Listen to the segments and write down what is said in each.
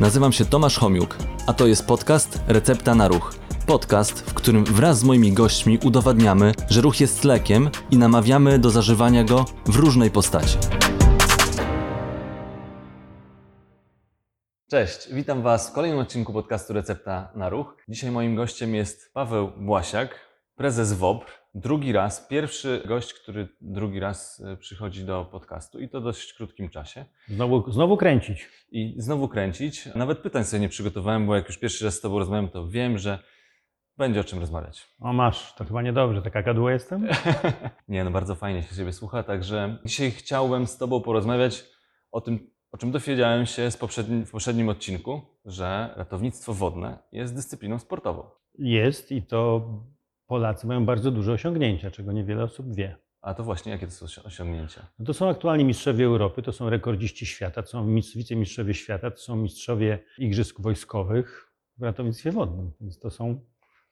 Nazywam się Tomasz Homiuk, a to jest podcast Recepta na Ruch. Podcast, w którym wraz z moimi gośćmi udowadniamy, że ruch jest lekiem i namawiamy do zażywania go w różnej postaci. Cześć, witam Was w kolejnym odcinku podcastu Recepta na Ruch. Dzisiaj moim gościem jest Paweł Błasiak, prezes WOBR. Drugi raz, pierwszy gość, który drugi raz e, przychodzi do podcastu i to w dość krótkim czasie. Znowu, znowu kręcić. I znowu kręcić. Nawet pytań sobie nie przygotowałem, bo jak już pierwszy raz z Tobą rozmawiam, to wiem, że będzie o czym rozmawiać. O masz, to chyba niedobrze, taka gadła jestem? Nie, no bardzo fajnie się Ciebie słucha, także dzisiaj chciałbym z Tobą porozmawiać o tym, o czym dowiedziałem się z poprzednim, w poprzednim odcinku, że ratownictwo wodne jest dyscypliną sportową. Jest i to Polacy mają bardzo duże osiągnięcia, czego niewiele osób wie. A to właśnie jakie to są osią- osiągnięcia? No to są aktualnie mistrzowie Europy, to są rekordziści świata, to są mistrz- wicemistrzowie świata, to są mistrzowie igrzysk wojskowych w ratownictwie wodnym. Więc to są,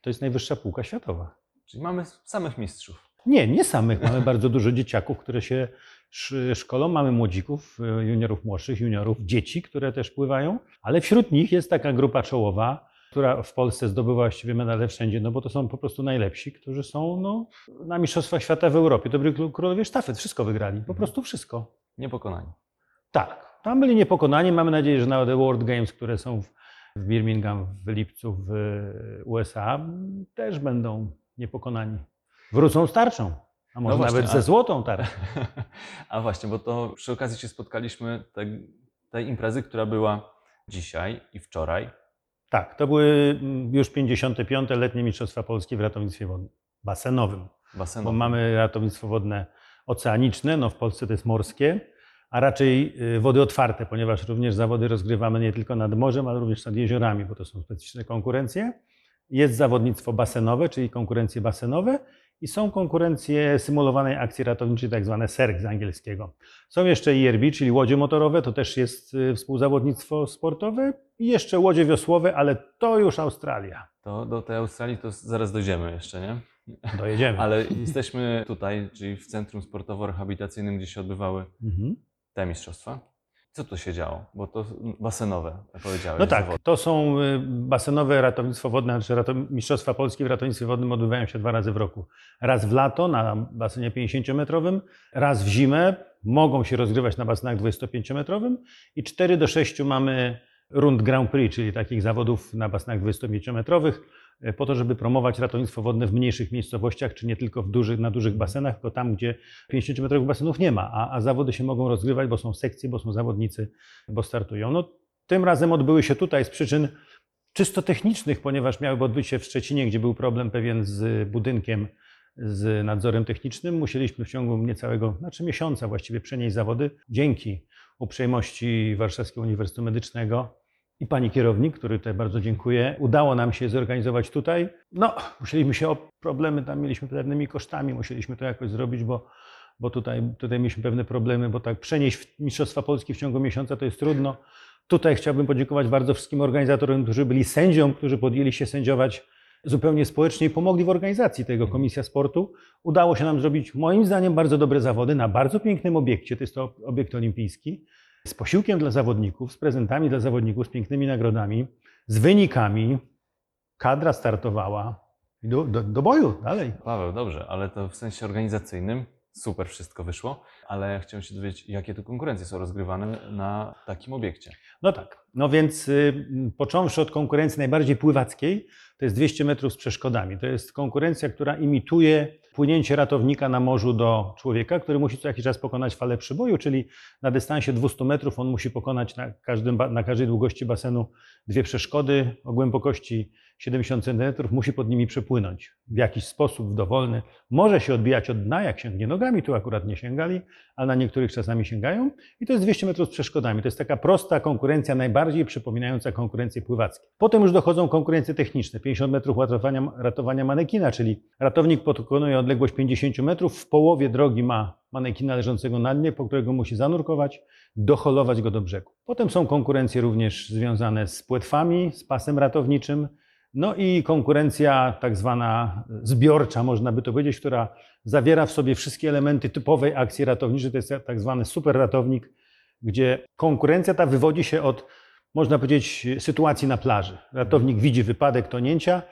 to jest najwyższa półka światowa. Czyli mamy samych mistrzów. Nie, nie samych. Mamy bardzo dużo dzieciaków, które się sz- szkolą. Mamy młodzików, y, juniorów młodszych, juniorów, dzieci, które też pływają, ale wśród nich jest taka grupa czołowa, która w Polsce zdobywa właściwie medale wszędzie, no bo to są po prostu najlepsi, którzy są no, na Mistrzostwach Świata w Europie. To byli królowie sztafet, wszystko wygrali, po prostu wszystko. Niepokonani. Tak, tam byli niepokonani. Mamy nadzieję, że na The World Games, które są w, w Birmingham w lipcu w y, USA, też będą niepokonani. Wrócą z tarczą, a może właśnie, nawet a- ze złotą tarczą. A właśnie, bo to przy okazji się spotkaliśmy tej imprezy, która była dzisiaj i wczoraj. Tak, to były mm, już 55. letnie Mistrzostwa Polskie w ratownictwie wodnym, basenowym. Bo mamy ratownictwo wodne oceaniczne, no w Polsce to jest morskie, a raczej y, wody otwarte, ponieważ również zawody rozgrywamy nie tylko nad morzem, ale również nad jeziorami, bo to są specyficzne konkurencje. Jest zawodnictwo basenowe, czyli konkurencje basenowe i są konkurencje symulowanej akcji ratowniczej, tak zwane SERG z angielskiego. Są jeszcze IRB, czyli łodzie motorowe, to też jest y, współzawodnictwo sportowe i jeszcze łodzie wiosłowe, ale to już Australia. To do tej Australii to zaraz dojdziemy jeszcze, nie? Dojedziemy. Ale jesteśmy tutaj, czyli w centrum sportowo-rehabilitacyjnym, gdzie się odbywały Mhm. te mistrzostwa. Co tu się działo? Bo to basenowe, powiedziałeś. No tak, zawody. to są y, basenowe ratownictwo wodne, czy ratow- Mistrzostwa Polski w ratownictwie wodnym odbywają się dwa razy w roku. Raz w lato na basenie 50-metrowym, raz w zimę, mogą się rozgrywać na basenach 25-metrowym i 4 do 6 mamy rund Grand Prix, czyli takich zawodów na basenach 25-metrowych, y, po to, żeby promować ratownictwo wodne w mniejszych miejscowościach, czy nie tylko w dużych, na dużych basenach, tylko tam, gdzie 50-metrowych basenów nie ma, a, a zawody się mogą rozgrywać, bo są sekcje, bo są zawodnicy, bo startują. No, tym razem odbyły się tutaj z przyczyn czysto technicznych, ponieważ miały odbyć się w Szczecinie, gdzie był problem pewien z budynkiem, z nadzorem technicznym. Musieliśmy w ciągu niecałego, znaczy miesiąca właściwie przenieść zawody. Dzięki uprzejmości Warszawskiego Uniwersytetu Medycznego i pani kierownik, który tutaj bardzo dziękuję, udało nam się zorganizować tutaj. No, musieliśmy się o problemy, tam mieliśmy pewnymi kosztami, musieliśmy to jakoś zrobić, bo bo tutaj, tutaj mieliśmy pewne problemy, bo tak przenieść Mistrzostwa Polski w ciągu miesiąca to jest trudno. Tutaj chciałbym podziękować bardzo wszystkim organizatorom, którzy byli sędziom, którzy podjęli się sędziować zupełnie społecznie i pomogli w organizacji tego Komisja Sportu. Udało się nam zrobić, moim zdaniem, bardzo dobre zawody na bardzo pięknym obiekcie. To jest to obiekt olimpijski. Z posiłkiem dla zawodników, z prezentami dla zawodników, z pięknymi nagrodami, z wynikami. Kadra startowała. I do, do, do boju, dalej. Paweł, dobrze, ale to w sensie organizacyjnym super wszystko wyszło, ale chciałem się dowiedzieć, jakie tu konkurencje są rozgrywane na takim obiekcie. No tak. No więc y, począwszy od konkurencji najbardziej pływackiej, to jest 200 metrów z przeszkodami. To jest konkurencja, która imituje płynięcie ratownika na morzu do człowieka, który musi co jakiś czas pokonać falę przyboju, czyli na dystansie 200 metrów on musi pokonać na, każdym, na każdej długości basenu dwie przeszkody o głębokości 70 cm, musi pod nimi przepłynąć w jakiś sposób dowolny. Może się odbijać od dna, jak sięgnie nogami, tu akurat nie sięgali, ale na niektórych czasami sięgają. I to jest 200 metrów z przeszkodami. To jest taka prosta konkurencja, najbardziej przypominająca konkurencje pływackie. Potem już dochodzą konkurencje techniczne. 50 metrów ratowania, ratowania manekina, czyli ratownik pokonuje odległość 50 metrów, w połowie drogi ma manekina leżącego na dnie, po którego musi zanurkować, doholować go do brzegu. Potem są konkurencje również związane z płetwami, z pasem ratowniczym, no i konkurencja tak zwana zbiorcza, można by to powiedzieć, która zawiera w sobie wszystkie elementy typowej akcji ratowniczej. To jest tak zwany super ratownik, gdzie konkurencja ta wywodzi się od można powiedzieć, sytuacji na plaży. Ratownik widzi wypadek tonięcia,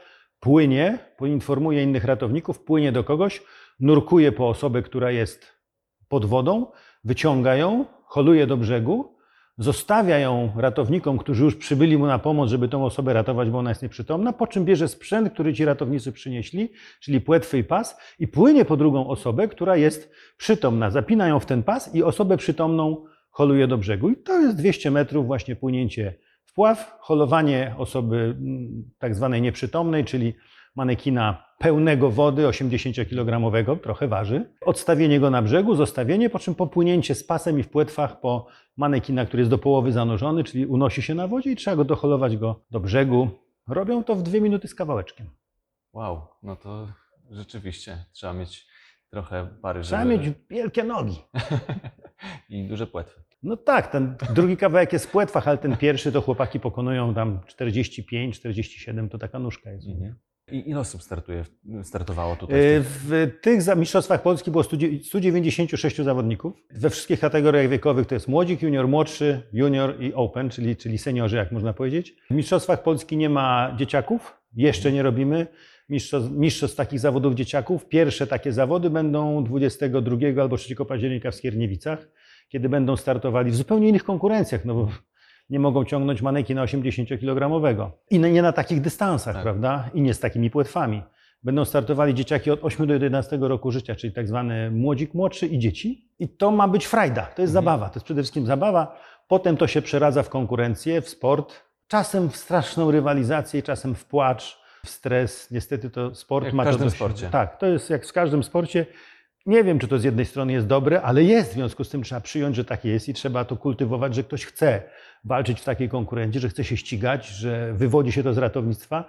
płynie, poinformuje innych ratowników, płynie do kogoś, nurkuje po osobę, która jest pod wodą, wyciąga ją, holuje do brzegu, zostawia ją ratownikom, którzy już przybyli mu na pomoc, żeby tą osobę ratować, bo ona jest nieprzytomna, po czym bierze sprzęt, który ci ratownicy przynieśli, czyli płetwy i pas i płynie po drugą osobę, która jest przytomna. Zapina ją w ten pas i osobę przytomną holuje do brzegu. I to jest 200 metrów właśnie płynięcie w pław, holowanie osoby mm, tak zwanej nieprzytomnej, czyli manekina pełnego wody, 80-kilogramowego, trochę waży, odstawienie go na brzegu, zostawienie, po czym popłynięcie z pasem i w płetwach po manekina, który jest do połowy zanurzony, czyli unosi się na wodzie i trzeba go doholować go do brzegu. Robią to w dwie minuty z kawałeczkiem. Wow, no to rzeczywiście trzeba mieć trochę pary, Trzeba żeby... mieć wielkie nogi. I duże płetwy. No tak, ten drugi kawałek jest w płetwach, ale ten pierwszy to chłopaki pokonują tam 45, 47, to taka nóżka jest. Mhm. I ile osób startuje, startowało tutaj? E, w tych- mistrzostwach Polski było 100 196 zawodników. We wszystkich kategoriach wiekowych to jest młodzik, junior, młodszy, junior i open, czyli, czyli seniorzy, jak można powiedzieć. W mistrzostwach Polski nie ma dzieciaków, jeszcze nie robimy mistrzostw, mistrzostw takich zawodów dzieciaków. Pierwsze takie zawody będą 22 albo 3 października w Skierniewicach, kiedy będą startowali w zupełnie innych konkurencjach, no bo nie mogą ciągnąć maneki na 80-kilogramowego. I nie na takich dystansach, Tak. prawda? I nie z takimi płetwami. Będą startowali dzieciaki od 8 do 11 roku życia, czyli tak zwany młodzik młodszy i dzieci. I to ma być frajda, to jest Mhm. zabawa, to jest przede wszystkim zabawa. Potem to się przeradza w konkurencję, w sport, czasem w straszną rywalizację, czasem w płacz, w stres. Niestety to sport Jak w ma każdym to do siebie. sporcie. Tak, to jest jak w każdym sporcie. Nie wiem, czy to z jednej strony jest dobre, ale jest. W związku z tym trzeba przyjąć, że tak jest i trzeba to kultywować, że ktoś chce walczyć w takiej konkurencji, że chce się ścigać, że wywodzi się to z ratownictwa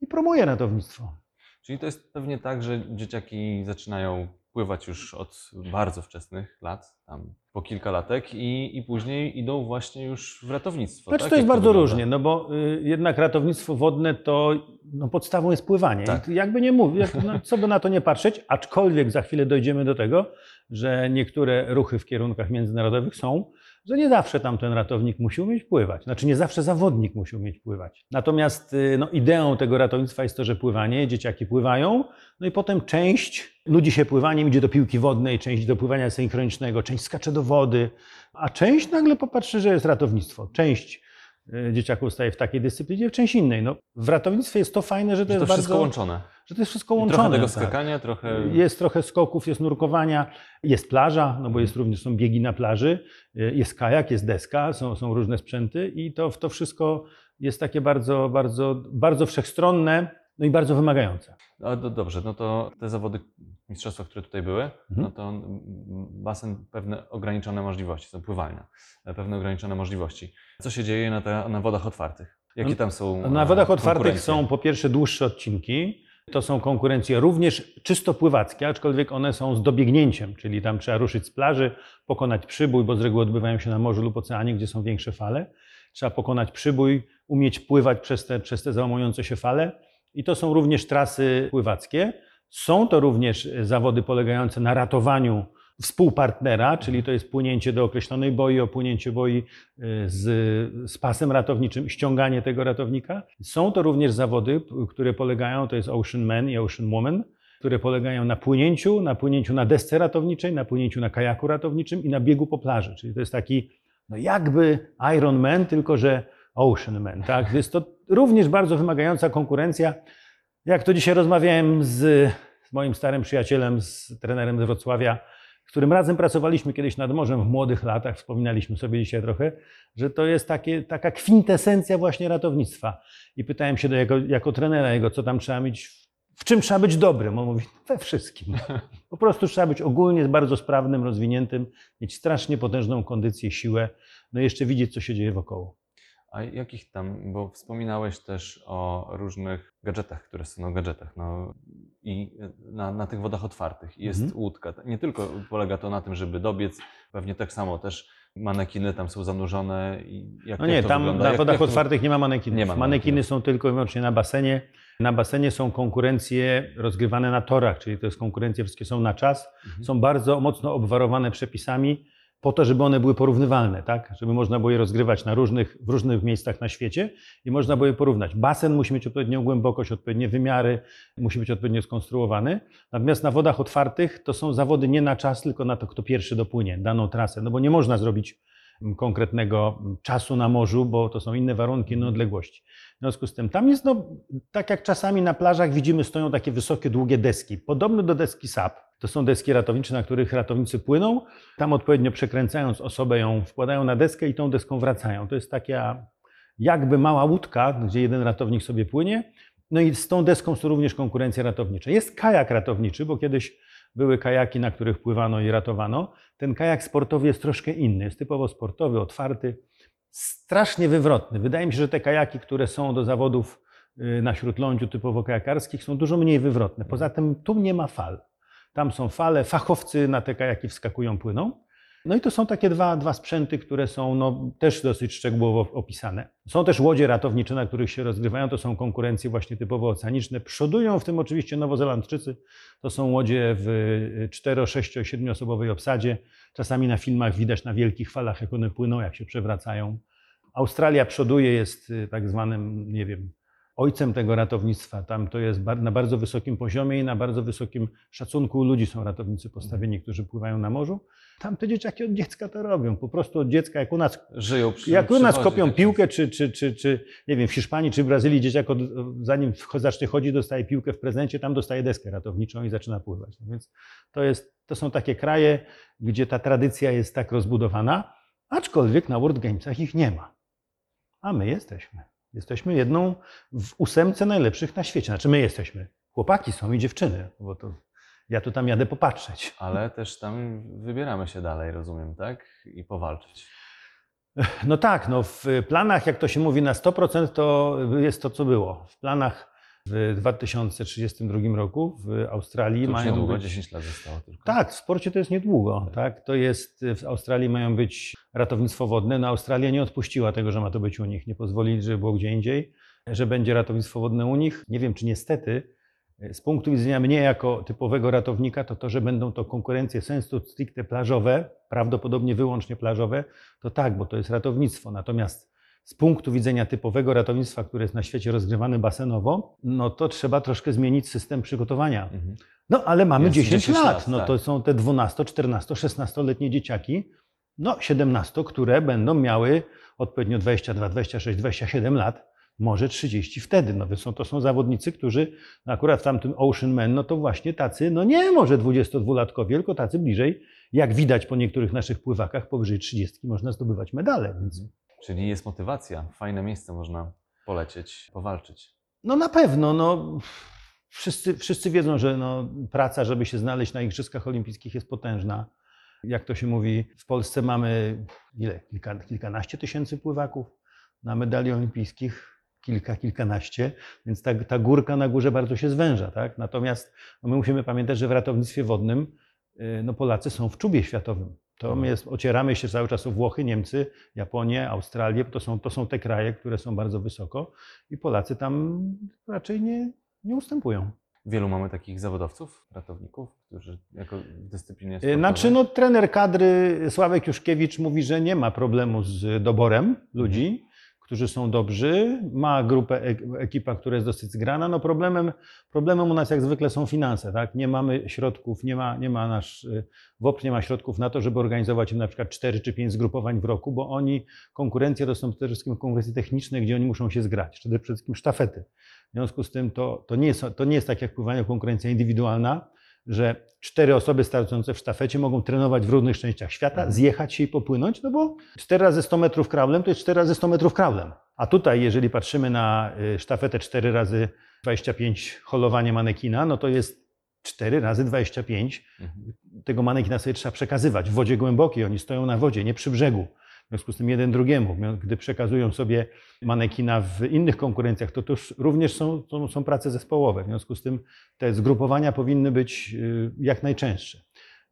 i promuje ratownictwo. Czyli to jest pewnie tak, że dzieciaki zaczynają pływać już od bardzo wczesnych lat, tam po kilka latek i, i później idą właśnie już w ratownictwo. Znaczy tak? to jest Jak bardzo wygląda? różnie, no bo y, jednak ratownictwo wodne to no, podstawą jest pływanie. Tak. I jakby nie mówić, jak, no, co by na to nie patrzeć, aczkolwiek za chwilę dojdziemy do tego, że niektóre ruchy w kierunkach międzynarodowych są, że nie zawsze tam ten ratownik musi umieć pływać. Znaczy nie zawsze zawodnik musi umieć pływać. Natomiast y, no, ideą tego ratownictwa jest to, że pływanie, dzieciaki pływają, no i potem część nudzi się pływaniem, idzie do piłki wodnej, część do pływania synchronicznego, część skacze do wody, a część nagle popatrzy, że jest ratownictwo. Część dzieciaków staje w takiej dyscyplinie, w część innej. No, w ratownictwie jest to fajne, że to Że to jest wszystko bardzo, łączone. że to jest wszystko I łączone. trochę tego tak. skakania, trochę... Jest trochę skoków, jest nurkowania, jest plaża, no bo Mhm. jest również są biegi na plaży, y, jest kajak, jest deska, są, są różne sprzęty i to, to wszystko jest takie bardzo, bardzo, bardzo wszechstronne, no i bardzo wymagające. No, do, dobrze, no to te zawody, mistrzostwa, które tutaj były, Mhm. no to basen pewne ograniczone możliwości, są pływalnia, e, pewne ograniczone możliwości. Co się dzieje na, te, na wodach otwartych? Jakie No, tam są Na e, wodach otwartych są po pierwsze dłuższe odcinki. To są konkurencje również czysto pływackie, aczkolwiek one są z dobiegnięciem, czyli tam trzeba ruszyć z plaży, pokonać przybój, bo z reguły odbywają się na morzu lub oceanie, gdzie są większe fale. Trzeba pokonać przybój, umieć pływać przez te, przez te załamujące się fale. I to są również trasy pływackie. Są to również zawody polegające na ratowaniu współpartnera, czyli to jest płynięcie do określonej boi, opłynięcie boi y, z, z pasem ratowniczym, ściąganie tego ratownika. Są to również zawody, które polegają, to jest Ocean Man i Ocean Woman, które polegają na płynięciu, na płynięciu na desce ratowniczej, na płynięciu na kajaku ratowniczym i na biegu po plaży. Czyli to jest taki no jakby Iron Man, tylko że Ocean Man. Tak? Jest to również bardzo wymagająca konkurencja. Jak to dzisiaj rozmawiałem z, z moim starym przyjacielem, z trenerem z Wrocławia, którym razem pracowaliśmy kiedyś nad morzem w młodych latach, wspominaliśmy sobie dzisiaj trochę, że to jest takie, taka kwintesencja właśnie ratownictwa. I pytałem się do jego, jako trenera jego, co tam trzeba mieć, w czym trzeba być dobrym. On mówi, we wszystkim. Po prostu trzeba być ogólnie bardzo sprawnym, rozwiniętym, mieć strasznie potężną kondycję, siłę, no i jeszcze widzieć, co się dzieje wokoło. A jakich tam, bo wspominałeś też o różnych gadżetach, które są na gadżetach, no i na, na tych wodach otwartych. Jest Mhm. łódka. Nie tylko polega to na tym, żeby dobiec, pewnie tak samo też manekiny tam są zanurzone i jak, No jak nie, to tam wygląda? na Jak- wodach jak to- otwartych nie ma manekinów. Nie ma Manekiny manekinów. są tylko i wyłącznie na basenie. Na basenie są konkurencje rozgrywane na torach, czyli to jest konkurencje, wszystkie są na czas. Mhm. Są bardzo mocno obwarowane przepisami. Po to, żeby one były porównywalne, tak? Żeby można było je rozgrywać na różnych, w różnych miejscach na świecie i można było je porównać. Basen musi mieć odpowiednią głębokość, odpowiednie wymiary, musi być odpowiednio skonstruowany. Natomiast na wodach otwartych to są zawody nie na czas, tylko na to, kto pierwszy dopłynie daną trasę, no bo nie można zrobić mm, konkretnego mm, czasu na morzu, bo to są inne warunki, inne odległości. W związku z tym tam jest, no, tak jak czasami na plażach widzimy, stoją takie wysokie, długie deski, podobne do deski SAP. To są deski ratownicze, na których ratownicy płyną. Tam odpowiednio przekręcając osobę ją wkładają na deskę i tą deską wracają. To jest taka jakby mała łódka, gdzie jeden ratownik sobie płynie. No i z tą deską są również konkurencje ratownicze. Jest kajak ratowniczy, bo kiedyś były kajaki, na których pływano i ratowano. Ten kajak sportowy jest troszkę inny, jest typowo sportowy, otwarty, strasznie wywrotny. Wydaje mi się, że te kajaki, które są do zawodów y, na śródlądziu typowo kajakarskich są dużo mniej wywrotne. Poza tym tu nie ma fal. Tam są fale, fachowcy na te kajaki wskakują, płyną. No i to są takie dwa, dwa sprzęty, które są no, też dosyć szczegółowo opisane. Są też łodzie ratownicze, na których się rozgrywają. To są konkurencje właśnie typowo oceaniczne. Przodują w tym oczywiście Nowozelandczycy. To są łodzie w 4, 6, 7 osobowej obsadzie. Czasami na filmach widać na wielkich falach, jak one płyną, jak się przewracają. Australia przoduje, jest y, tak zwanym, nie wiem, ojcem tego ratownictwa. Tam to jest na bardzo wysokim poziomie i na bardzo wysokim szacunku ludzi są ratownicy postawieni, którzy pływają na morzu. Tam te dzieciaki od dziecka to robią. Po prostu od dziecka, jak u nas, Żyją przy jak u nas kopią jakimś. piłkę, czy, czy, czy, czy nie wiem, w Hiszpanii czy Brazylii dzieciak od, zanim zacznie chodzić, dostaje piłkę w prezencie, tam dostaje deskę ratowniczą i zaczyna pływać. No więc to, jest, to są takie kraje, gdzie ta tradycja jest tak rozbudowana, aczkolwiek na World Gamesach ich nie ma. A my jesteśmy. Jesteśmy jedną w ósemce najlepszych na świecie. Znaczy my jesteśmy. Chłopaki są i dziewczyny, bo to ja tu tam jadę popatrzeć. Ale też tam wybieramy się dalej, rozumiem, tak? I powalczyć. No tak, no w planach, jak to się mówi, na 100% to jest to, co było. W planach w 2032 roku w Australii To mają niedługo, być... 10 lat zostało tylko. Tak, w sporcie to jest niedługo. Tak? To jest, w Australii mają być ratownictwo wodne. No Australia nie odpuściła tego, że ma to być u nich. Nie pozwolili, żeby było gdzie indziej, że będzie ratownictwo wodne u nich. Nie wiem, czy niestety, z punktu widzenia mnie jako typowego ratownika, to to, że będą to konkurencje sensu stricte plażowe, prawdopodobnie wyłącznie plażowe, to tak, bo to jest ratownictwo. Natomiast z punktu widzenia typowego ratownictwa, które jest na świecie rozgrywane basenowo, no to trzeba troszkę zmienić system przygotowania. Mhm. No, ale mamy Jest 10, 10 lat. lat, No tak. to są te 12, 14, 16-letnie dzieciaki, no 17, które będą miały odpowiednio 22, 26, 27 lat, może 30 wtedy. No, więc są, to są zawodnicy, którzy no akurat w tamtym Ocean Man, no to właśnie tacy, no nie może 22-latkowie, tylko tacy bliżej, jak widać po niektórych naszych pływakach, powyżej 30 można zdobywać medale. Więc Czyli jest motywacja, fajne miejsce można polecieć, powalczyć. No na pewno, no, wszyscy, wszyscy wiedzą, że no, praca, żeby się znaleźć na Igrzyskach Olimpijskich jest potężna. Jak to się mówi, w Polsce mamy ile? Kilka, kilkanaście tysięcy pływaków na medali olimpijskich, kilka, kilkanaście, więc ta, ta górka na górze bardzo się zwęża. Tak? Natomiast no, my musimy pamiętać, że w ratownictwie wodnym y, no, Polacy są w czubie światowym. To my jest, ocieramy się cały czas o Włochy, Niemcy, Japonię, Australię. To są, to są te kraje, które są bardzo wysoko i Polacy tam raczej nie, nie ustępują. Wielu mamy takich zawodowców, ratowników, którzy jako w dyscyplinie Y, sportowej... Znaczy, no, trener kadry Sławek Juszkiewicz mówi, że nie ma problemu z doborem ludzi, którzy są dobrzy. Ma grupę, ek- ekipa, która jest dosyć zgrana. No problemem, problemem u nas jak zwykle są finanse. Tak? Nie mamy środków, nie ma, nie ma nasz, WOP nie ma środków na to, żeby organizować im na przykład 4 czy 5 zgrupowań w roku, bo oni, konkurencje to są przede wszystkim konkurencje techniczne, gdzie oni muszą się zgrać, przede wszystkim sztafety. W związku z tym to, to, nie, jest, to nie jest tak jak pływanie konkurencja indywidualna, że cztery osoby startujące w sztafecie mogą trenować w różnych częściach świata, Mhm. zjechać się i popłynąć, no bo 4 razy 100 metrów kraulem to jest 4 razy 100 metrów kraulem. A tutaj, jeżeli patrzymy na y, sztafetę 4 razy 25 holowanie manekina, no to jest 4 razy 25. Mhm. Tego manekina sobie trzeba przekazywać w wodzie głębokiej. Oni stoją na wodzie, nie przy brzegu. W związku z tym jeden drugiemu. Gdy przekazują sobie manekina w innych konkurencjach, to już również są, to są prace zespołowe. W związku z tym te zgrupowania powinny być y, jak najczęstsze.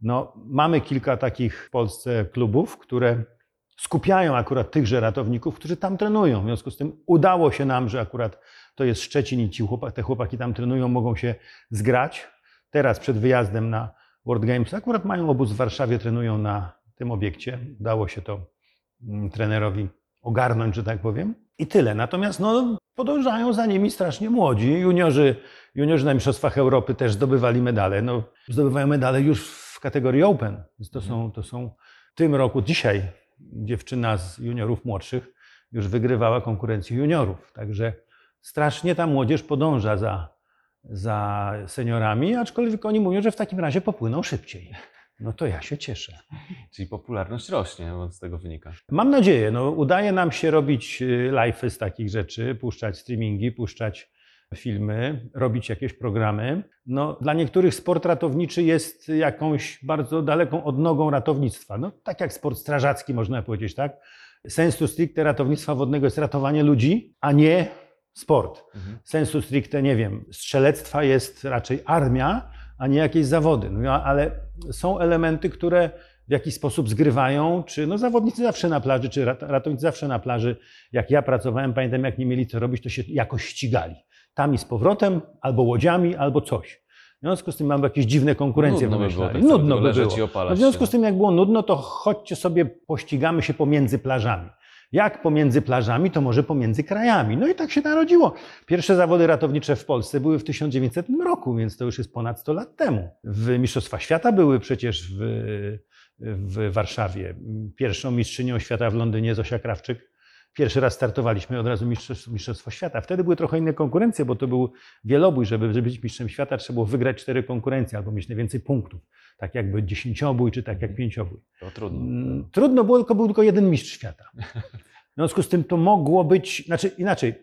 No, mamy kilka takich w Polsce klubów, które skupiają akurat tychże ratowników, którzy tam trenują. W związku z tym udało się nam, że akurat to jest Szczecin i ci chłopa, te chłopaki tam trenują, mogą się zgrać. Teraz przed wyjazdem na World Games akurat mają obóz w Warszawie, trenują na tym obiekcie. Udało się to trenerowi ogarnąć, że tak powiem. I tyle. Natomiast no, podążają za nimi strasznie młodzi. Juniorzy, juniorzy na Mistrzostwach Europy też zdobywali medale. No, zdobywają medale już w kategorii Open. Więc to są, to są w tym roku, dzisiaj dziewczyna z juniorów młodszych już wygrywała konkurencję juniorów. Także strasznie ta młodzież podąża za, za seniorami, aczkolwiek oni mówią, że w takim razie popłyną szybciej. No to ja się cieszę. Czyli popularność rośnie, bo z tego wynika. Mam nadzieję, no udaje nam się robić y, live'y z takich rzeczy, puszczać streamingi, puszczać filmy, robić jakieś programy. No, dla niektórych sport ratowniczy jest jakąś bardzo daleką odnogą ratownictwa. No, tak jak sport strażacki, można powiedzieć, tak? Sensu stricte ratownictwa wodnego jest ratowanie ludzi, a nie sport. Mhm. Sensu stricte, nie wiem, strzelectwa jest raczej armia, a nie jakieś zawody. No, ale są elementy, które w jakiś sposób zgrywają, czy no zawodnicy zawsze na plaży, czy rat- ratownicy zawsze na plaży. Jak ja pracowałem, pamiętam, jak nie mieli co robić, to się jakoś ścigali. Tam i z powrotem, albo łodziami, albo coś. W związku z tym mamy jakieś dziwne konkurencje Nudno by było tak Nudno by było. No w związku z tym, jak było nudno, to chodźcie sobie, pościgamy się pomiędzy plażami. Jak pomiędzy plażami, to może pomiędzy krajami. No i tak się narodziło. Pierwsze zawody ratownicze w Polsce były w 1900 roku, więc to już jest ponad 100 lat temu. W Mistrzostwa Świata były przecież w, w Warszawie. Pierwszą mistrzynią świata w Londynie Zosia Krawczyk. Pierwszy raz startowaliśmy od razu mistrzostw, Mistrzostwo Świata. Wtedy były trochę inne konkurencje, bo to był wielobój. Żeby, żeby być mistrzem świata, trzeba było wygrać cztery konkurencje albo mieć najwięcej punktów. Tak jakby dziesięciobój, czy tak jak pięciobój. To trudno. Mm, Trudno było, tylko był tylko jeden mistrz świata. W związku z tym to mogło być, znaczy inaczej,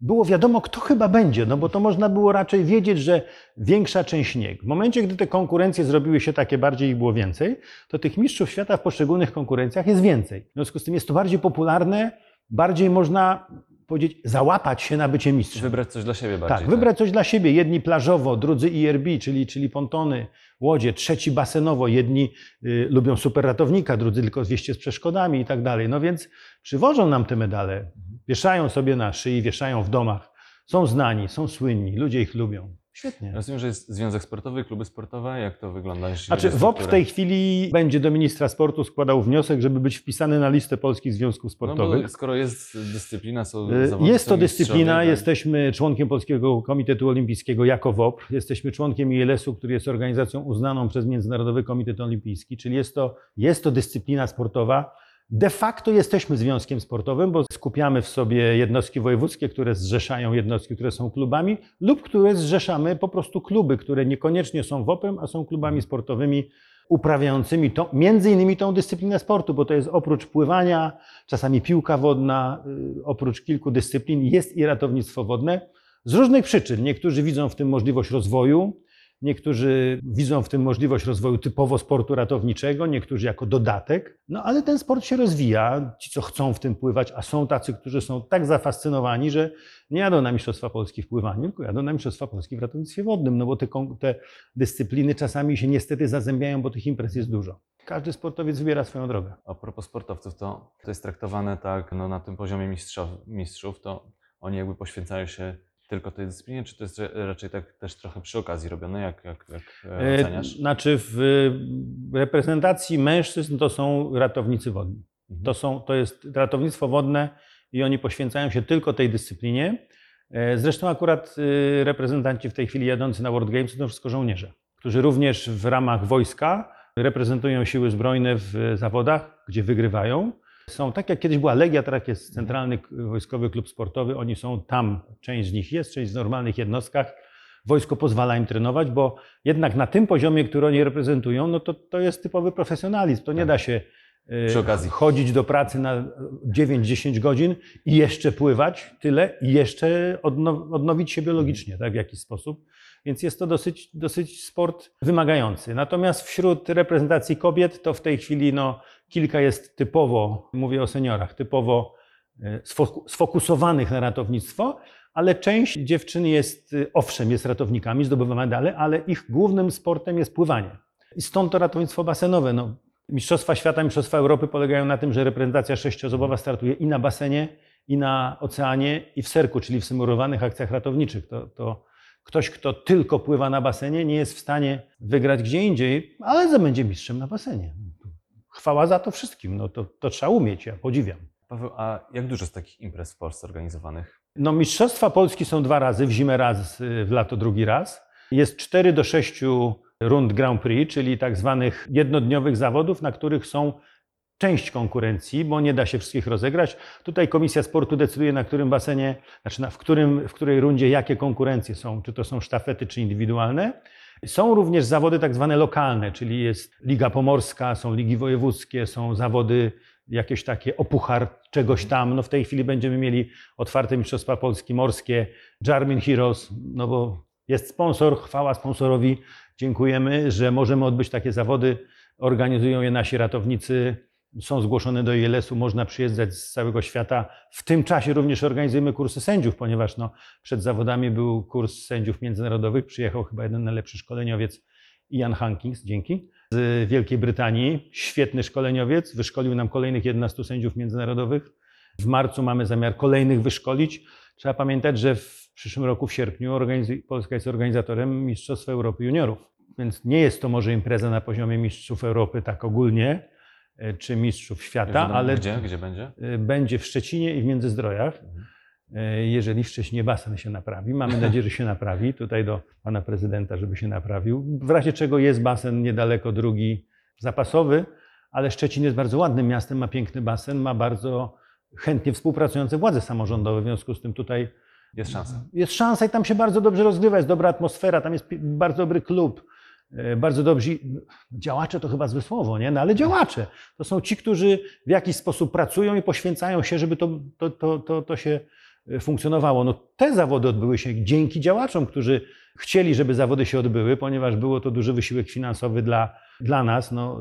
było wiadomo, kto chyba będzie, no bo to można było raczej wiedzieć, że większa część nie. W momencie, gdy te konkurencje zrobiły się takie bardziej i było więcej, to tych mistrzów świata w poszczególnych konkurencjach jest więcej. W związku z tym jest to bardziej popularne, bardziej można powiedzieć, załapać się na bycie mistrzem. Wybrać coś dla siebie bardziej. Tak, wybrać coś dla siebie. Jedni plażowo, drudzy IRB, czyli, czyli pontony, łodzie, trzeci basenowo. Jedni y, lubią super ratownika, drudzy tylko zwieście z przeszkodami i tak dalej. No więc przywożą nam te medale, wieszają sobie na szyi, wieszają w domach. Są znani, są słynni, ludzie ich lubią. Świetnie. Rozumiem, że jest związek sportowy, kluby sportowe. Jak to wygląda? Znaczy, WOP w tej chwili będzie do ministra sportu składał wniosek, żeby być wpisany na listę polskich związków No sportowych. bo skoro jest dyscyplina, są Y, zawody, Jest to dyscyplina, tak? jesteśmy członkiem Polskiego Komitetu Olimpijskiego jako WOPR, jesteśmy członkiem ILS-u, który jest organizacją uznaną przez Międzynarodowy Komitet Olimpijski, czyli jest to, jest to dyscyplina sportowa. De facto jesteśmy związkiem sportowym, bo skupiamy w sobie jednostki wojewódzkie, które zrzeszają jednostki, które są klubami, lub które zrzeszamy po prostu kluby, które niekoniecznie są WOP-em, a są klubami sportowymi uprawiającymi to, między innymi tą dyscyplinę sportu, bo to jest oprócz pływania, czasami piłka wodna, y, oprócz kilku dyscyplin jest i ratownictwo wodne. Z różnych przyczyn. Niektórzy widzą w tym możliwość rozwoju, niektórzy widzą w tym możliwość rozwoju typowo sportu ratowniczego, niektórzy jako dodatek. No ale ten sport się rozwija. Ci, co chcą w tym pływać, a są tacy, którzy są tak zafascynowani, że nie jadą na Mistrzostwa Polski w pływaniu, tylko jadą na Mistrzostwa Polski w ratownictwie wodnym, no bo te, te dyscypliny czasami się niestety zazębiają, bo tych imprez jest dużo. Każdy sportowiec wybiera swoją drogę. A propos sportowców, to, to jest traktowane tak no, na tym poziomie mistrzów, mistrzów, to oni jakby poświęcają się tylko tej dyscyplinie, czy to jest ra- raczej tak też trochę przy okazji robione, jak, jak, jak e, E, oceniasz? Znaczy w reprezentacji mężczyzn to są ratownicy wodni. Mhm. To, są, to jest ratownictwo wodne i oni poświęcają się tylko tej dyscyplinie. E, Zresztą akurat reprezentanci w tej chwili jadący na World Games to wszystko żołnierze, którzy również w ramach wojska reprezentują siły zbrojne w zawodach, gdzie wygrywają. Są tak jak kiedyś była Legia, teraz jest Centralny Wojskowy Klub Sportowy. Oni są tam, część z nich jest, część w normalnych jednostkach. Wojsko pozwala im trenować, bo jednak na tym poziomie, który oni reprezentują, no to, to jest typowy profesjonalizm. To nie da się okazji. chodzić do pracy na 9-10 godzin i jeszcze pływać tyle i jeszcze odno, odnowić się biologicznie tak, w jakiś sposób. Więc jest to dosyć, dosyć sport wymagający. Natomiast wśród reprezentacji kobiet to w tej chwili no, kilka jest typowo, mówię o seniorach, typowo e, sfoku- sfokusowanych na ratownictwo, ale część dziewczyn jest, y, owszem, jest ratownikami, zdobywa medale, ale ich głównym sportem jest pływanie. I stąd to ratownictwo basenowe. No, Mistrzostwa Świata, Mistrzostwa Europy polegają na tym, że reprezentacja sześcioosobowa startuje i na basenie, i na oceanie, i w serku, czyli w symulowanych akcjach ratowniczych. To, to ktoś, kto tylko pływa na basenie, nie jest w stanie wygrać gdzie indziej, ale będzie mistrzem na basenie. Chwała za to wszystkim. No to, to trzeba umieć, ja podziwiam. Paweł, a jak dużo jest takich imprez w Polsce organizowanych? No, Mistrzostwa Polski są dwa razy, w zimę raz, y, w lato drugi raz. Jest 4 do 6 rund Grand Prix, czyli tak zwanych jednodniowych zawodów, na których są część konkurencji, bo nie da się wszystkich rozegrać. Tutaj Komisja Sportu decyduje, na którym basenie, znaczy na, w, którym, w której rundzie jakie konkurencje są, czy to są sztafety, czy indywidualne. Są również zawody tak zwane lokalne, czyli jest Liga Pomorska, są ligi wojewódzkie, są zawody jakieś takie opuchar czegoś tam. No w tej chwili będziemy mieli otwarte Mistrzostwa Polski morskie, Jarmin Heroes, no bo jest sponsor, chwała sponsorowi. Dziękujemy, że możemy odbyć takie zawody. Organizują je nasi ratownicy, są zgłoszone do ILS-u, można przyjeżdżać z całego świata. W tym czasie również organizujemy kursy sędziów, ponieważ no, przed zawodami był kurs sędziów międzynarodowych. Przyjechał chyba jeden najlepszy szkoleniowiec, Ian Hankins, dzięki, z Wielkiej Brytanii. Świetny szkoleniowiec, wyszkolił nam kolejnych 11 sędziów międzynarodowych. W marcu mamy zamiar kolejnych wyszkolić. Trzeba pamiętać, że w przyszłym roku, w sierpniu, Polska jest organizatorem Mistrzostw Europy Juniorów. Więc nie jest to może impreza na poziomie Mistrzów Europy tak ogólnie, czy Mistrzów Świata, Wiadomo, ale Gdzie, gdzie będzie? e, będzie w Szczecinie i w Międzyzdrojach. Mhm. E, Jeżeli w Szczecinie basen się naprawi, mamy nadzieję, że się naprawi. Tutaj do pana prezydenta, żeby się naprawił. W razie czego jest basen niedaleko drugi zapasowy, ale Szczecin jest bardzo ładnym miastem, ma piękny basen, ma bardzo chętnie współpracujące władze samorządowe. W związku z tym tutaj Jest szansa. jest szansa i tam się bardzo dobrze rozgrywa, jest dobra atmosfera, tam jest bardzo dobry klub, e, bardzo dobrzy działacze to chyba złe słowo, nie? No ale działacze to są ci, którzy w jakiś sposób pracują i poświęcają się, żeby to, to, to, to, to się e, funkcjonowało. No te zawody odbyły się dzięki działaczom, którzy chcieli, żeby zawody się odbyły, ponieważ było to duży wysiłek finansowy dla, dla nas. No,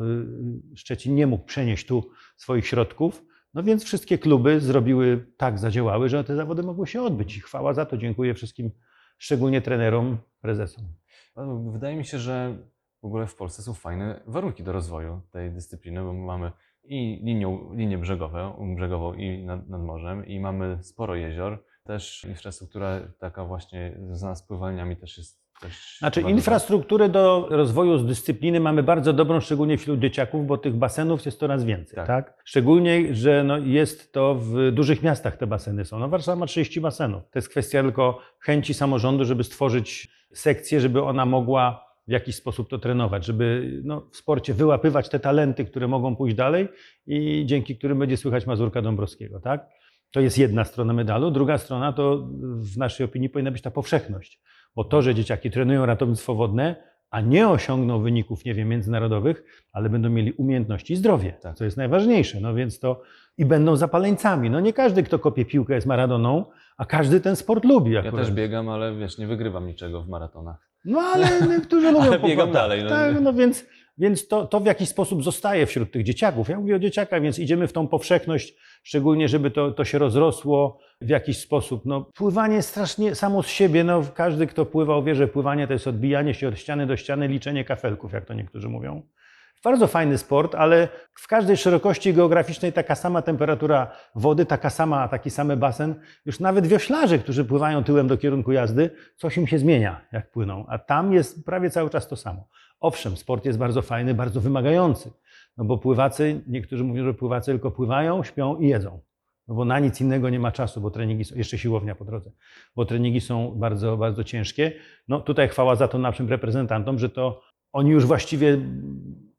y, Szczecin nie mógł przenieść tu swoich środków. No więc wszystkie kluby zrobiły tak, zadziałały, że te zawody mogły się odbyć. I chwała za to. Dziękuję wszystkim, szczególnie trenerom, prezesom. Paweł, Wydaje mi się, że w ogóle w Polsce są fajne warunki do rozwoju tej dyscypliny, bo mamy i linią, linię brzegową, brzegową i nad, nad morzem, i mamy sporo jezior. Też infrastruktura taka właśnie związana z pływalniami też jest. Znaczy, infrastrukturę do rozwoju z dyscypliny mamy bardzo dobrą, szczególnie wśród dzieciaków, bo tych basenów jest coraz więcej. Tak. Tak. Szczególnie, że no jest to w dużych miastach te baseny są. No Warszawa ma 30 basenów. To jest kwestia tylko chęci samorządu, żeby stworzyć sekcję, żeby ona mogła w jakiś sposób to trenować, żeby no, w sporcie wyłapywać te talenty, które mogą pójść dalej i dzięki którym będzie słychać Mazurka Dąbrowskiego. Tak? To jest jedna strona medalu. Druga strona to w naszej opinii powinna być ta powszechność. Bo to, że dzieciaki trenują ratownictwo wodne, a nie osiągną wyników, nie wiem, międzynarodowych, ale będą mieli umiejętności i zdrowie, Tak. co jest najważniejsze. No więc to i będą zapaleńcami. No nie każdy, kto kopie piłkę, jest Maradoną, a każdy ten sport lubi. Ja Akurat. też biegam, ale wiesz, nie wygrywam niczego w maratonach. No ale niektórzy lubią Ale biegam dalej, no. Tak, no więc, więc to, to w jakiś sposób zostaje wśród tych dzieciaków. Ja mówię o dzieciakach, więc idziemy w tą powszechność, szczególnie żeby to, to się rozrosło w jakiś sposób. No, pływanie strasznie samo z siebie, no, każdy kto pływał wie, że pływanie to jest odbijanie się od ściany do ściany, liczenie kafelków, jak to niektórzy mówią. Bardzo fajny sport, ale w każdej szerokości geograficznej taka sama temperatura wody, taka sama, taki sam basen. Już nawet wioślarze, którzy pływają tyłem do kierunku jazdy, coś im się zmienia, jak płyną. A tam jest prawie cały czas to samo. Owszem, sport jest bardzo fajny, bardzo wymagający. No bo pływacy, niektórzy mówią, że pływacy tylko pływają, śpią i jedzą. No bo na nic innego nie ma czasu, bo treningi są, jeszcze siłownia po drodze, bo treningi są bardzo, bardzo ciężkie. No tutaj chwała za to naszym reprezentantom, że to oni już właściwie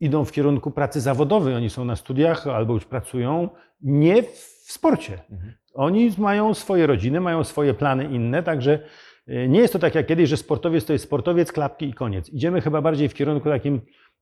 idą w kierunku pracy zawodowej. Oni są na studiach albo już pracują nie w sporcie. Mhm. Oni mają swoje rodziny, mają swoje plany inne, także nie jest to tak jak kiedyś, że sportowiec to jest sportowiec, klapki i koniec. Idziemy chyba bardziej w kierunku takim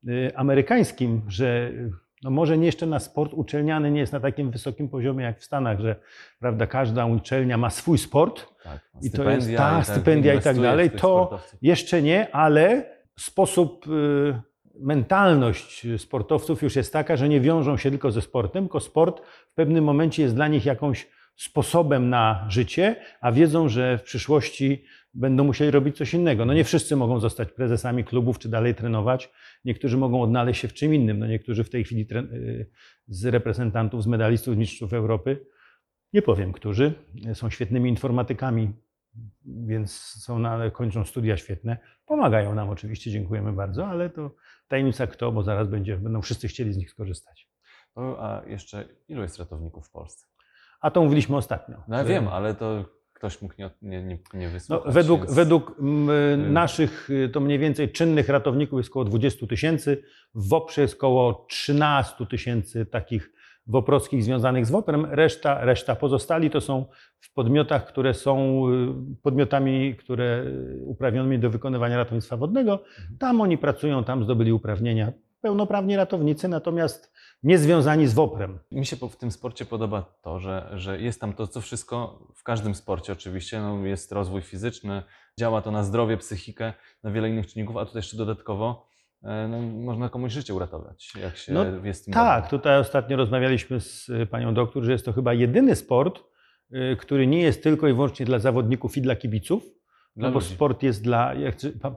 y, amerykańskim, że y, no może nie jeszcze na sport uczelniany nie jest na takim wysokim poziomie jak w Stanach, że prawda, każda uczelnia ma swój sport, Tak, I to jest- tak, i stypendia i tak dalej, to- jeszcze nie, ale sposób, y, mentalność sportowców już jest taka, że nie wiążą się tylko ze sportem, tylko sport w pewnym momencie jest dla nich jakąś sposobem na życie, a wiedzą, że w przyszłości będą musieli robić coś innego. No nie wszyscy mogą zostać prezesami klubów czy dalej trenować. Niektórzy mogą odnaleźć się w czym innym. No niektórzy w tej chwili y, z reprezentantów, z medalistów, z mistrzów Europy, nie powiem którzy, są świetnymi informatykami, więc są na, kończą studia świetne. Pomagają nam oczywiście, dziękujemy bardzo, ale to tajemnica kto, bo zaraz będzie, będą wszyscy chcieli z nich skorzystać. A jeszcze ilu jest ratowników w Polsce? A to mówiliśmy ostatnio. No ja że- wiem, ale to ktoś mógł nie, nie, nie, No, wysłuchać. według więc- według mm, naszych y, to mniej więcej czynnych ratowników jest około 20 tysięcy. W WOPR-ze jest około 13 tysięcy takich woprockich związanych z WOPR-em. Reszta, reszta pozostali to są w podmiotach, które są y, podmiotami, które y, uprawnionymi do wykonywania ratownictwa wodnego. Tam oni pracują, tam zdobyli uprawnienia. Pełnoprawni ratownicy, natomiast nie związani z WOPR-em. Mi się po- w tym sporcie podoba to, że, że jest tam to, co wszystko, w każdym sporcie oczywiście, no jest rozwój fizyczny, działa to na zdrowie, psychikę, na wiele innych czynników, a tutaj jeszcze dodatkowo e, no, można komuś życie uratować, jak się No jest tym Tak, dobrym. tutaj ostatnio rozmawialiśmy z y, panią doktor, że jest to chyba jedyny sport, y, który nie jest tylko i wyłącznie dla zawodników i dla kibiców. No bo ludzi. sport jest dla.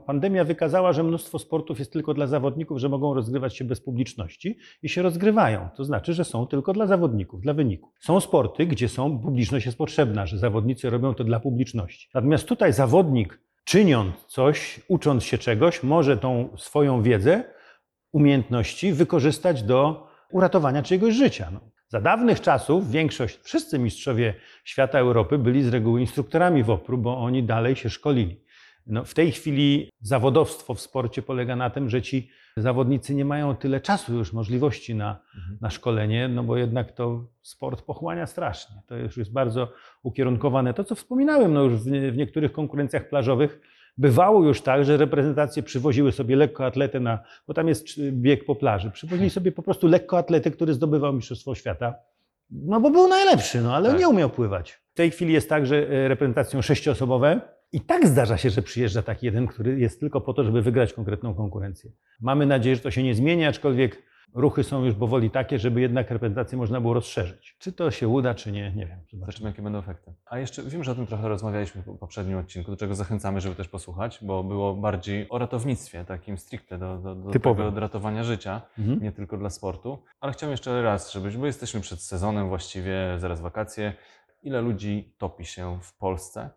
Pandemia wykazała, że mnóstwo sportów jest tylko dla zawodników, że mogą rozgrywać się bez publiczności i się rozgrywają. To znaczy, że są tylko dla zawodników, dla wyniku. Są sporty, gdzie są, publiczność jest potrzebna, że zawodnicy robią to dla publiczności. Natomiast tutaj zawodnik, czyniąc coś, ucząc się czegoś, może tą swoją wiedzę, umiejętności wykorzystać do uratowania czyjegoś życia. No. Za dawnych czasów większość, wszyscy mistrzowie świata Europy byli z reguły instruktorami WOPR-u, bo oni dalej się szkolili. No, w tej chwili zawodowstwo w sporcie polega na tym, że ci zawodnicy nie mają tyle czasu już, możliwości na, Mhm. na szkolenie, no bo jednak to sport pochłania strasznie. To już jest bardzo ukierunkowane. To, co wspominałem, no już w, w niektórych konkurencjach plażowych bywało już tak, że reprezentacje przywoziły sobie lekkoatletę na, bo tam jest czy- bieg po plaży, przywozili sobie po prostu lekkoatletę, który zdobywał Mistrzostwo Świata, no bo był najlepszy, no ale Tak. nie umiał pływać. W tej chwili jest tak, że e, reprezentacją sześcioosobowe i tak zdarza się, że przyjeżdża taki jeden, który jest tylko po to, żeby wygrać konkretną konkurencję. Mamy nadzieję, że to się nie zmieni, aczkolwiek ruchy są już powoli takie, żeby jednak reprezentację można było rozszerzyć. Czy to się uda, czy nie, nie wiem. Zobaczymy. Zobaczymy, jakie będą efekty. A jeszcze wiem, że o tym trochę rozmawialiśmy w poprzednim odcinku, do czego zachęcamy, żeby też posłuchać, bo było bardziej o ratownictwie, takim stricte do, do, do tego do ratowania życia, Mhm. nie tylko dla sportu. Ale chciałem jeszcze raz, żebyś, bo jesteśmy przed sezonem właściwie, zaraz wakacje. Ile ludzi topi się w Polsce?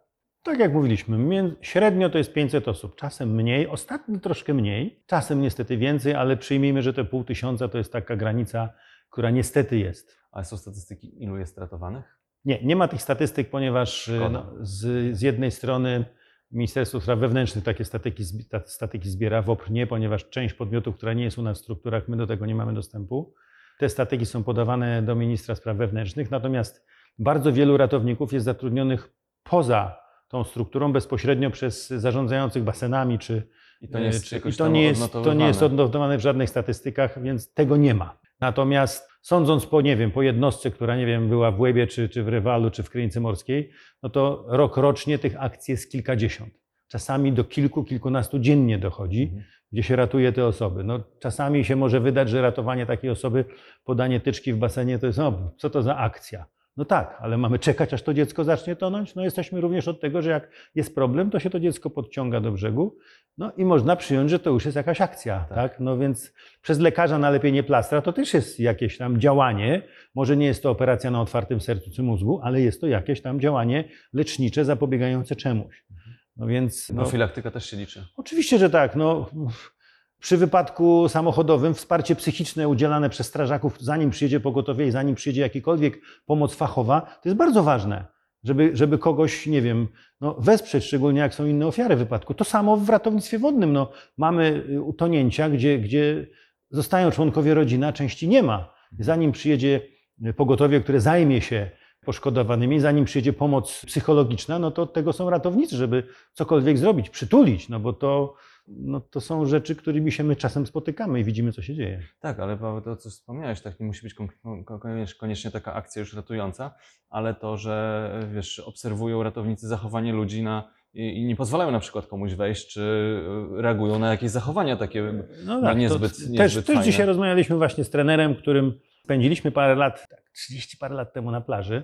Tak jak mówiliśmy, średnio to jest 500 osób, czasem mniej, ostatnio troszkę mniej, czasem niestety więcej, ale przyjmijmy, że te pół tysiąca to jest taka granica, która niestety jest. Ale są statystyki, ilu jest ratowanych? Nie, nie ma tych statystyk, ponieważ no, z, z jednej strony Ministerstwo Spraw Wewnętrznych takie statyki, statyki zbiera, WOPR nie, ponieważ część podmiotów, która nie jest u nas w strukturach, my do tego nie mamy dostępu. Te statyki są podawane do Ministra Spraw Wewnętrznych, natomiast bardzo wielu ratowników jest zatrudnionych poza tą strukturą, bezpośrednio przez zarządzających basenami czy, I to nie jest, czy, to nie jest, to nie jest odnotowane w żadnych statystykach, więc tego nie ma. Natomiast sądząc po, nie wiem, po jednostce, która, nie wiem, była w Łebie, czy, czy w Rywalu, czy w Krynicy Morskiej, no to rok rocznie tych akcji jest kilkadziesiąt. Czasami do kilku, kilkunastu dziennie dochodzi, Mhm. gdzie się ratuje te osoby. No, czasami się może wydać, że ratowanie takiej osoby, podanie tyczki w basenie, to jest, no, co to za akcja? No tak, ale mamy czekać, aż to dziecko zacznie tonąć? No jesteśmy również od tego, że jak jest problem, to się to dziecko podciąga do brzegu, no i można przyjąć, że to już jest jakaś akcja, Tak. tak? No więc przez lekarza na lepienie plastra to też jest jakieś tam działanie. Może nie jest to operacja na otwartym sercu czy mózgu, ale jest to jakieś tam działanie lecznicze zapobiegające czemuś. No więc... No, Profilaktyka też się liczy. Oczywiście, że tak. No, przy wypadku samochodowym wsparcie psychiczne udzielane przez strażaków, zanim przyjedzie pogotowie i zanim przyjedzie jakikolwiek pomoc fachowa, to jest bardzo ważne, żeby, żeby kogoś, nie wiem, no, wesprzeć, szczególnie jak są inne ofiary wypadku. To samo w ratownictwie wodnym. No, mamy y, utonięcia, gdzie, gdzie zostają członkowie rodziny, a części nie ma. Zanim przyjedzie pogotowie, które zajmie się poszkodowanymi, zanim przyjedzie pomoc psychologiczna, no to od tego są ratownicy, żeby cokolwiek zrobić, przytulić, no bo to, no to są rzeczy, którymi się my czasem spotykamy i widzimy, co się dzieje. Tak, ale Paweł, to co wspomniałeś, tak nie musi być kon- kon- koniecznie- taka akcja już ratująca, ale to, że wiesz, obserwują ratownicy zachowanie ludzi na, i, nie pozwalają na przykład komuś wejść, czy y, reagują na jakieś zachowania takie No to niezbyt, też, niezbyt też fajne. dzisiaj rozmawialiśmy właśnie z trenerem, którym spędziliśmy parę lat, tak, 30 parę lat temu na plaży.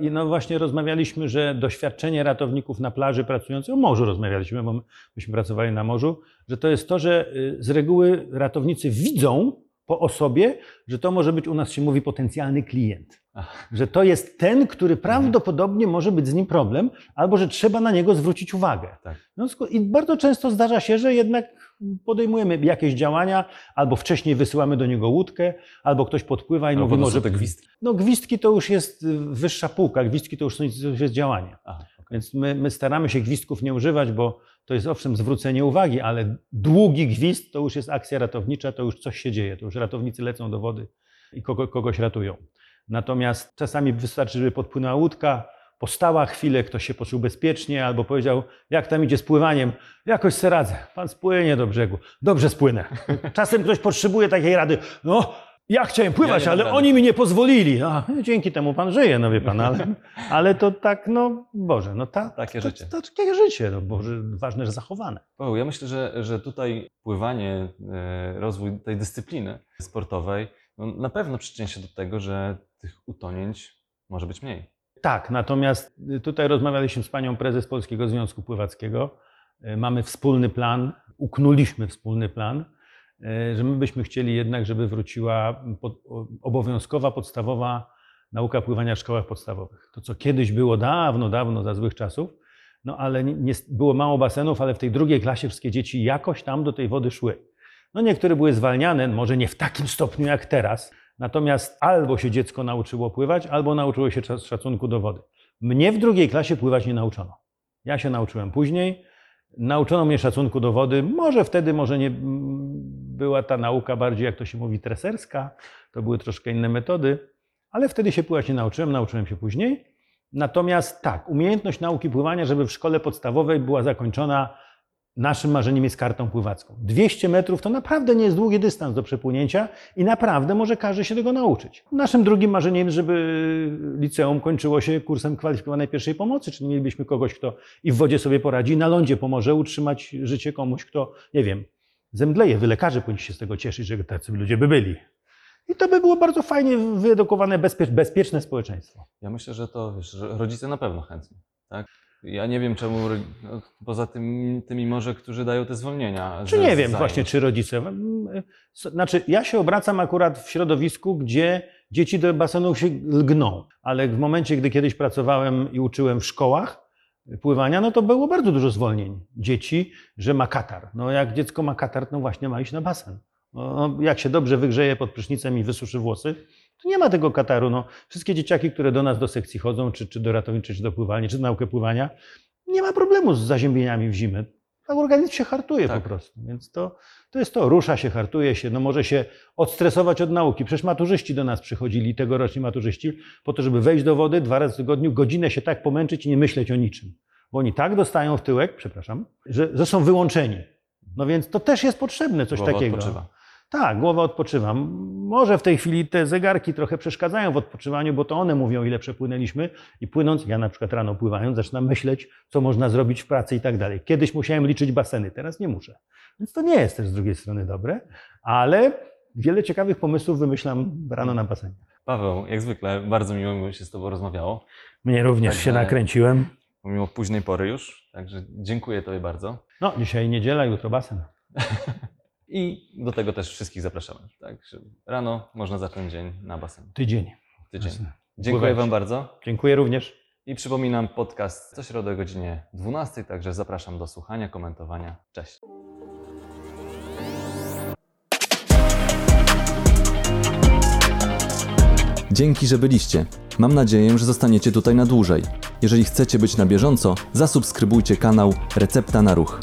I no właśnie rozmawialiśmy, że doświadczenie ratowników na plaży pracujących, o morzu rozmawialiśmy, bo my- myśmy pracowali na morzu, że to jest to, że y, z reguły ratownicy widzą po osobie, że to może być u nas się mówi potencjalny klient. Ach. Że to jest ten, który prawdopodobnie może być z nim problem, albo że trzeba na niego zwrócić uwagę. Tak. I bardzo często zdarza się, że jednak podejmujemy jakieś działania, albo wcześniej wysyłamy do niego łódkę, albo ktoś podpływa i Albo mówi, może... te gwizdki. No gwizdki to już jest y, wyższa półka, gwizdki to już, są, to już jest działanie. Aha, okej. Więc my, my staramy się gwizdków nie używać, bo to jest owszem zwrócenie uwagi, ale długi gwizd to już jest akcja ratownicza, to już coś się dzieje, to już ratownicy lecą do wody i kogo, kogoś ratują. Natomiast czasami wystarczy, żeby podpłynęła łódka, postała chwilę, ktoś się poczuł bezpiecznie albo powiedział, jak tam idzie z pływaniem, jakoś se radzę, pan spłynie do brzegu, dobrze spłynę. Czasem ktoś potrzebuje takiej rady, no ja chciałem pływać, Ja ale rady. oni mi nie pozwolili. Dzięki temu pan żyje, no wie pan, ale, ale to tak, no Boże, no ta, Takie to, życie. To, to takie życie, no Boże, ważne, że zachowane. Paweł, ja myślę, że, że tutaj pływanie, e, rozwój tej dyscypliny sportowej no, na pewno przyczynia się do tego, że tych utonięć może być mniej. Tak, natomiast y, tutaj rozmawialiśmy z panią prezes Polskiego Związku Pływackiego. Y, Mamy wspólny plan, uknuliśmy wspólny plan, y, że my byśmy chcieli jednak, żeby wróciła obowiązkowa, podstawowa nauka pływania w szkołach podstawowych. To, co kiedyś było dawno, dawno za złych czasów, no ale nie, było mało basenów, ale w tej drugiej klasie wszystkie dzieci jakoś tam do tej wody szły. No niektóre były zwalniane, może nie w takim stopniu jak teraz, natomiast albo się dziecko nauczyło pływać, albo nauczyło się szacunku do wody. Mnie w drugiej klasie pływać nie nauczono. Ja się nauczyłem później. Nauczono mnie szacunku do wody. Może wtedy, może nie mm, była ta nauka bardziej, jak to się mówi, treserska. To były troszkę inne metody, ale wtedy się pływać nie nauczyłem, nauczyłem się później. Natomiast tak, umiejętność nauki pływania, żeby w szkole podstawowej była zakończona Naszym marzeniem jest kartą pływacką. 200 metrów to naprawdę nie jest długi dystans do przepłynięcia i naprawdę może każdy się tego nauczyć. Naszym drugim marzeniem żeby liceum kończyło się kursem kwalifikowanej pierwszej pomocy, czyli mielibyśmy kogoś, kto i w wodzie sobie poradzi, i na lądzie pomoże utrzymać życie komuś, kto, nie wiem, zemdleje. Wy lekarze powinni się z tego cieszyć, że tacy ludzie by byli. I to by było bardzo fajnie wyedukowane, bezpiecz, bezpieczne społeczeństwo. Ja myślę, że to wiesz, rodzice na pewno chętnie. Tak? Ja nie wiem czemu, no, poza tym, tymi może, którzy dają te zwolnienia. Czy nie wiem zajęć. właśnie, czy rodzice. mm, Znaczy, ja się obracam akurat w środowisku, gdzie dzieci do basenu się lgną, ale w momencie, gdy kiedyś pracowałem i uczyłem w szkołach pływania, no to było bardzo dużo zwolnień dzieci, że ma katar. No jak dziecko ma katar, no właśnie ma iść na basen. No, jak się dobrze wygrzeje pod prysznicem i wysuszy włosy, to nie ma tego kataru. No, wszystkie dzieciaki, które do nas do sekcji chodzą, czy, czy do ratowniczej, czy do pływalni, czy do naukę pływania, nie ma problemu z zaziębieniami w zimę. A organizm się hartuje Tak. po prostu. Więc to, to jest to, rusza się, hartuje się, no może się odstresować od nauki. Przecież maturzyści do nas przychodzili, tegoroczni maturzyści, po to, żeby wejść do wody dwa razy w tygodniu, godzinę się tak pomęczyć i nie myśleć o niczym. Bo oni tak dostają w tyłek, przepraszam, że, że są wyłączeni. No więc to też jest potrzebne, coś Głowa takiego. odpoczywa. Tak, głowa odpoczywa. Może w tej chwili te zegarki trochę przeszkadzają w odpoczywaniu, bo to one mówią, ile przepłynęliśmy. I płynąc, ja na przykład rano pływając, zaczynam myśleć, co można zrobić w pracy i tak dalej. Kiedyś musiałem liczyć baseny, teraz nie muszę. Więc to nie jest też z drugiej strony dobre, ale wiele ciekawych pomysłów wymyślam rano na basenie. Paweł, jak zwykle, bardzo miło mi się z Tobą rozmawiało, Mnie również Także- się nakręciłem. pomimo późnej pory już. Także dziękuję Tobie bardzo. No, dzisiaj niedziela, jutro basen. I do tego też wszystkich zapraszamy. Tak, że rano można zacząć dzień na basenie. Tydzień. Tydzień. Jasne. Dziękuję Pływać. Wam bardzo. Dziękuję również. I przypominam podcast co środę o godzinie 12, także zapraszam do słuchania, komentowania. Cześć. Dzięki, że byliście. Mam nadzieję, że zostaniecie tutaj na dłużej. Jeżeli chcecie być na bieżąco, zasubskrybujcie kanał Recepta na Ruch.